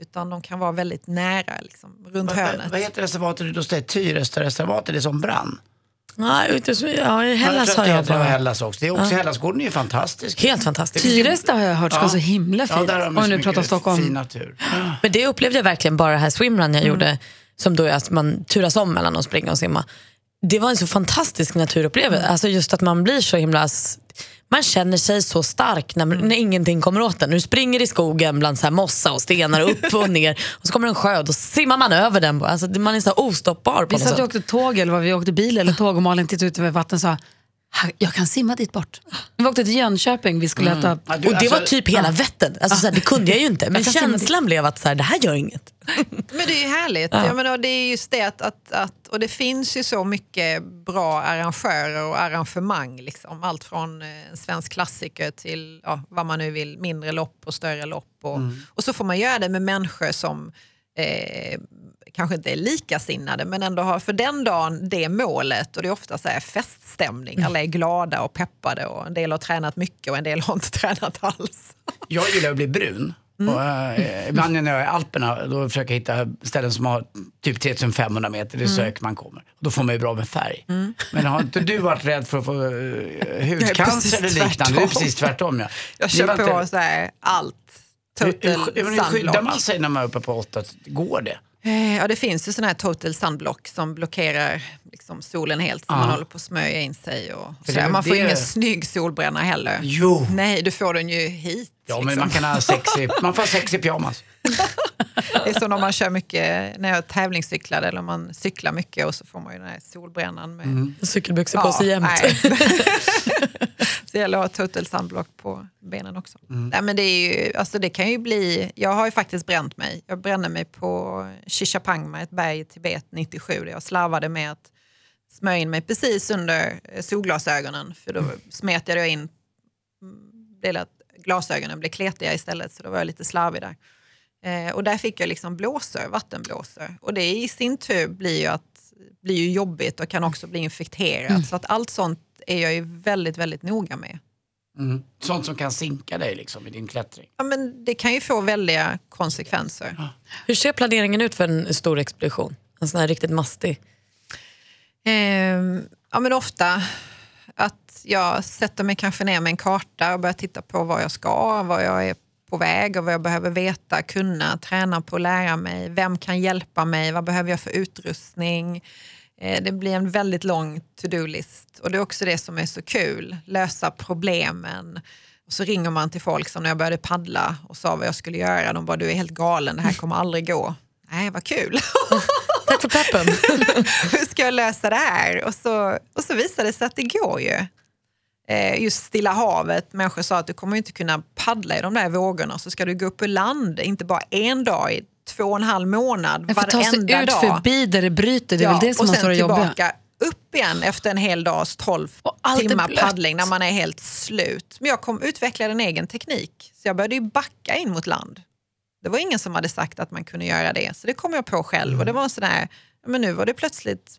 Utan de kan vara väldigt nära, liksom, runt Vad, hörnet. vad heter reservatet du säger? Tyresta-reservatet, det som brann? Nej, inte så, ja, i Hellas har jag bara. Hellas också. Det är också Hellasgården är ju fantastisk. Helt fantastiskt. Tyresta har jag hört ska Ja. så himla Ja, fint. där de Om nu pratar Stockholm. Fin natur. Men det upplevde jag verkligen bara det här swimrun jag gjorde, som då är att man turas om mellan att springa och simma. Det var en så fantastisk naturupplevelse. Alltså just att man blir så himla... Man känner sig så stark när, när ingenting kommer åt en. Du springer i skogen bland så här mossa och stenar upp och ner och så kommer en sjö och då simmar man över den. Alltså, man är så ostoppbar på Vi satt och åkte tåg eller vad vi åkte bil eller tåg och Malin tittade ut över vattnet och sa "Ha, jag kan simma dit bort. Vi åkte till Jönköping, vi skulle äta Ja, du, Och det var alltså, typ hela Vättern. Alltså, det kunde jag ju inte. Men känslan blev att så här, det här gör inget. Men det är ju härligt. Jag menar, det är just det att, att, att, och det finns ju så mycket bra arrangörer och arrangemang. Liksom. Allt från eh, en svensk klassiker till ja, vad man nu vill, mindre lopp och större lopp. Och, och så får man göra det med människor som eh, kanske inte är likasinnade men ändå har för den dagen det målet och det är ofta så här feststämning. Alla är glada och peppade och en del har tränat mycket och en del har inte tränat alls. Jag gillar att bli brun. Mm. Och, eh, ibland när jag är i Alperna då försöker jag hitta ställen som har typ 3500 meter, det är så Mm. man kommer. Då får man ju bra med färg. Men har inte du varit rädd för att få uh, hudcancer eller liknande? Det är precis tvärtom. Ja. Jag kör inte- på så här, allt. Hur, Total hur, hur skyddar man sig när man är uppe på 8? Går det? Eh, Ja, det finns ju sådana här total sunblock som blockerar liksom solen helt så Ja. man håller på att smörja in sig. Och det man får det- ingen snygg solbränna heller. Jo. Nej, du får den ju hit. Ja, men liksom. man kan ha sexy, man får ha sexy pyjamas. Det är som om man kör mycket, när jag tävlingscyklar eller om man cyklar mycket och så får man ju den här solbrännan. Med, Mm. Cykelbyxor på sig jämt. så det gäller att ha total sunblock på benen också. Mm. Nej, men det, är ju, alltså det kan ju bli, jag har ju faktiskt bränt mig. Jag brände mig på Shishapangma, ett berg i Tibet 97 där jag slarvade med att smörja in mig precis under eh, solglasögonen för då smet jag in, mm, det att glasögonen blev kletiga istället så då var jag lite slarvig där. Eh, och där fick jag liksom blåsor, vattenblåsor. Och det i sin tur blir ju, att, blir ju jobbigt och kan också bli infekterat. Så att allt sånt är jag ju väldigt, väldigt noga med. Mm. Sånt som kan sinka dig liksom i din klättring. Ja, men det kan ju få väldiga konsekvenser. Hur ser planeringen ut för en stor expedition? En sån här riktigt mastig. Ehm, ja, men ofta att jag sätter mig kanske ner med en karta och börjar titta på vad jag ska, vad jag är på väg och vad jag behöver veta, kunna, träna på, lära mig. Vem kan hjälpa mig? Vad behöver jag för utrustning? Eh, Det blir en väldigt lång to-do-list och det är också det som är så kul, lösa problemen. Och så ringer man till folk som när jag började paddla och sa vad jag skulle göra. De bara, du är helt galen, det här kommer aldrig gå. Nej, vad kul. Tack för peppen. hur ska jag lösa det här? Och så, och så visade det sig att det går ju. Eh, just Stilla havet, människor sa att du kommer inte kunna paddla i de där vågorna så ska du gå upp ur land, inte bara en dag i två och en halv månad, Jag får ta sig varenda ut dag. förbi där det bryter, det är väl det som man står och jobbar. upp igen efter en hel dags 12 Och allt är timmar paddling när man är helt slut. Men jag kom utveckla en egen teknik så jag började ju backa in mot land. Det var ingen som hade sagt att man kunde göra det, så det kom jag på själv. Och det var en sån där, men nu var det plötsligt,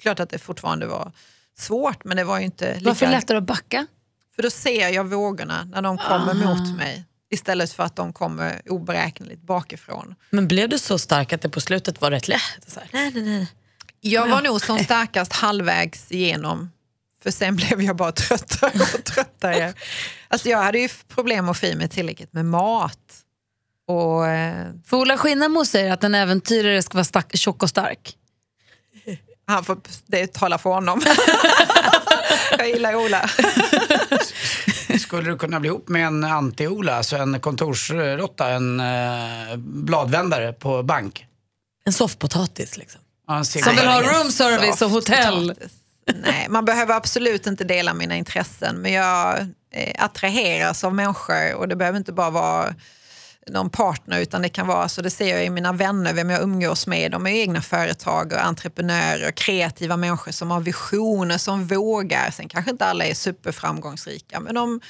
klart att det fortfarande var svårt, men det var ju inte lika... Varför det lättare att backa? För då ser jag vågorna när de kommer mot mig istället för att de kommer oberäkneligt bakifrån. Men blev du så stark att det på slutet var rätt lätt? Så här, nej, nej, nej. Jag var nog som starkast halvvägs igenom. För sen blev jag bara tröttare och tröttare. Alltså jag hade ju problem att få i mig tillräckligt med mat. Och, eh, För Ola Skinnamo säger att en äventyrare ska vara tjock och stark. han får det tala för honom. jag gillar Ola. Skulle du kunna bli ihop med en anti-Ola, alltså en kontorsråtta, en eh, bladvändare på bank? En soffpotatis liksom. Ja, en Som vill ha room service och hotell. Nej, man behöver absolut inte dela mina intressen, men jag eh, attraheras av människor och det behöver inte bara vara någon partner utan det kan vara, så det ser jag i mina vänner, vem jag umgås med. De är egna företag och entreprenörer, kreativa människor som har visioner, som vågar. Sen kanske inte alla är superframgångsrika, men de,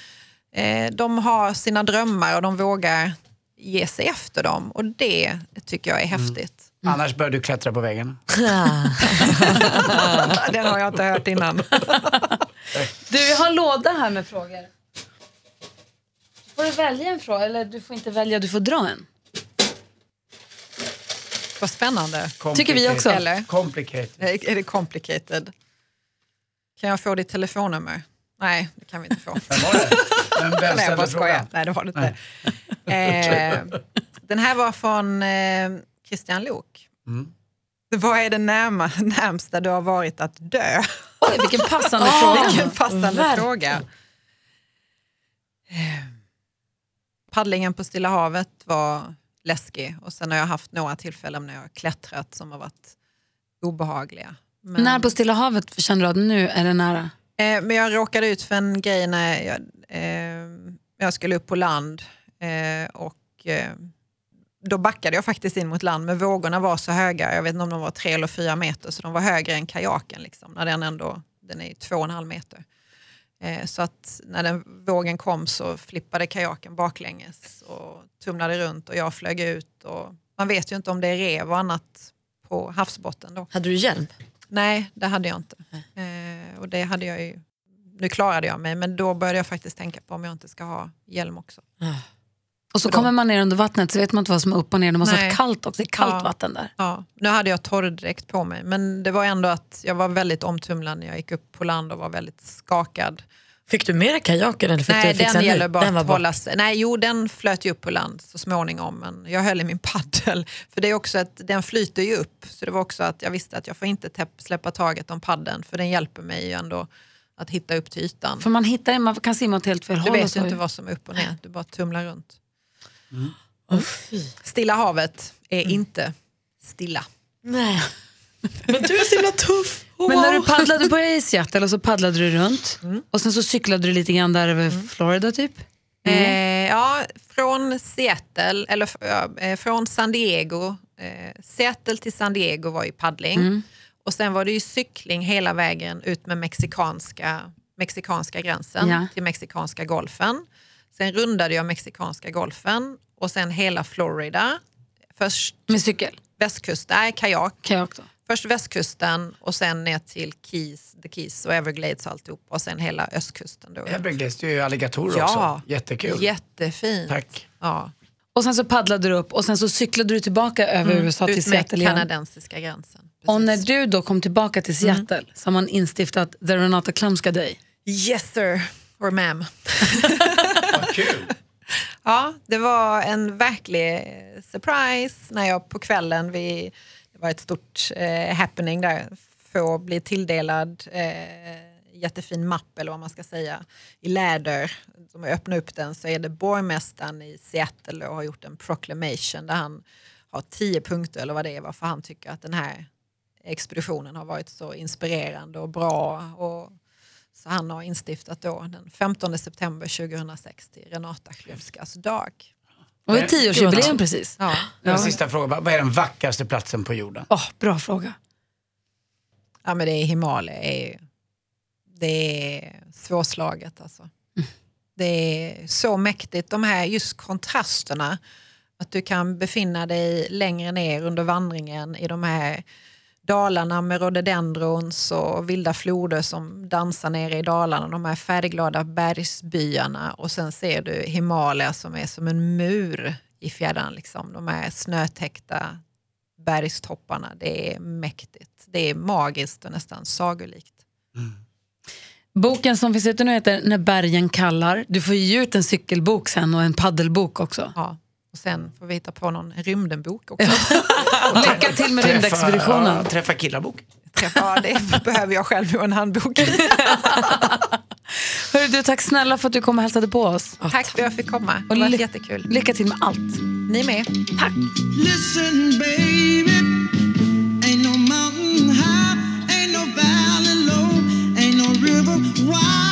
eh, de har sina drömmar och de vågar ge sig efter dem och det tycker jag är häftigt. Annars bör du klättra på väggarna. Den har jag inte hört innan. Du, jag har en låda här med frågor. Får du välja en fråga? Eller du får inte välja, du får dra en. Vad spännande. Tycker vi också. Eller? Complicated. Är är det complicated? Kan jag få ditt telefonnummer? Nej, det kan vi inte få. Vem var det? Vem vem Nej, jag bara skojar. frågan? Nej, det var det inte. Eh, den här var från eh, Christian Lok. Mm. Vad är det närma, närmsta du har varit att dö? Oj, vilken passande fråga. Vilken passande Verkligen. fråga. Paddlingen på Stilla havet var läskig och sen har jag haft några tillfällen när jag har klättrat som har varit obehagliga. Men, När på Stilla havet känner du att nu är det nära? eh, men jag råkade ut för en grej när jag, eh, jag skulle upp på land eh, och eh, då backade jag faktiskt in mot land men vågorna var så höga, jag vet inte om de var tre eller fyra meter, så de var högre än kajaken. Liksom, när den, ändå, den är ju två och en halv meter. Eh, så att när den vågen kom så flippade kajaken baklänges och tumlade runt och jag flög ut. Och man vet ju inte om det är rev och annat på havsbotten då. Hade du hjälm? Nej, det hade jag inte. Eh, och det hade jag ju, nu klarade jag mig, men då började jag faktiskt tänka på om jag inte ska ha hjälm också. Och så kommer man ner under vattnet så vet man inte vad som är upp och ner. Det måste Nej. vara kallt också. Det är kallt Ja. vatten där. Ja, nu hade jag torrdräkt på mig, men det var ändå att jag var väldigt omtumlad när jag gick upp på land och var väldigt skakad. Fick du med kajaken eller fick Nej, du fixa den gäller bara den att hålla sig. Nej, jo, den flöt ju upp på land så småningom, men jag höll i min paddel. För det är också att den flyter ju upp, så det var också att jag visste att jag får inte täpp, släppa taget om paddeln, för den hjälper mig ju ändå att hitta upp till ytan. För man hittar man kan simma åt helt fel Du håll. och vet ju inte vad som är upp och ner, du bara tumlar runt. Åh, fy. Stilla havet är inte stilla. Nej. Men du är så himla tuff. Oh, Men när wow. du paddlade på i Seattle och så paddlade du runt Mm. och sen så cyklade du lite grann där över Florida typ? Eh, ja, från Seattle, eller eh, från San Diego. Eh, Seattle till San Diego var ju paddling. Och sen var det ju cykling hela vägen ut med mexikanska, mexikanska gränsen Ja. till mexikanska golfen. Sen rundade jag mexikanska golfen och sen hela Florida. Först Med cykel? västkusten, nej kajak. Kajak då? Först västkusten och sen ner till Keys, The Keys och Everglades och alltihop. Och sen hela östkusten. Då. Everglades, det är ju alligatorer Ja. också. Jättekul. Jättefint. Tack. Ja. Och sen så paddlade du upp och sen så cyklade du tillbaka över USA till Mm. Ut med Seattle igen. kanadensiska gränsen. Och när Precis. du då kom tillbaka till Seattle så har man instiftat The Renata Klumska Day. Yes sir, or ma'am. Kul. Ja, det var en verklig eh, surprise när jag på kvällen, vi, det var ett stort eh, happening där, få bli tilldelad eh, jättefin mapp eller vad man ska säga i läder. Om jag öppnar upp den så är det borgmästaren i Seattle och har gjort en proclamation där han har tio punkter eller vad det är varför han tycker att den här expeditionen har varit så inspirerande och bra. Och, så han har instiftat då den 15 september 2006 till Renata Chlewskas dag. Och det är tioårsjubileum precis. Ja. En sista fråga, vad är den vackraste platsen på jorden? Åh, bra fråga. ja, men det är Himalaya. Det är, det är svårslaget alltså. Det är så mäktigt, de här just kontrasterna. Att du kan befinna dig längre ner under vandringen i de här dalarna med rhododendrons och vilda floder som dansar nere i dalarna. De här färgglada bergsbyarna och sen ser du Himalaya som är som en mur i fjärran. Liksom. De här snötäckta bergstopparna. Det är mäktigt. Det är magiskt och nästan sagolikt. Boken som finns ute nu heter När bergen kallar. Du får ge ut en cykelbok sen och en paddelbok också. Ja. Och sen får vi hitta på någon rymdenbok också. Lycka till med rymdexpeditionen. Ja, träffa killar-bok. Träffa, ja, det behöver jag själv och en handbok. Hörru, du, tack snälla för att du kom och hälsade på oss. Tack för att jag fick komma. Och Det var ly- jättekul. Lycka till med allt. Ni med. Tack. Listen, baby, ain't no mountain high, ain't no valley low, ain't no river wide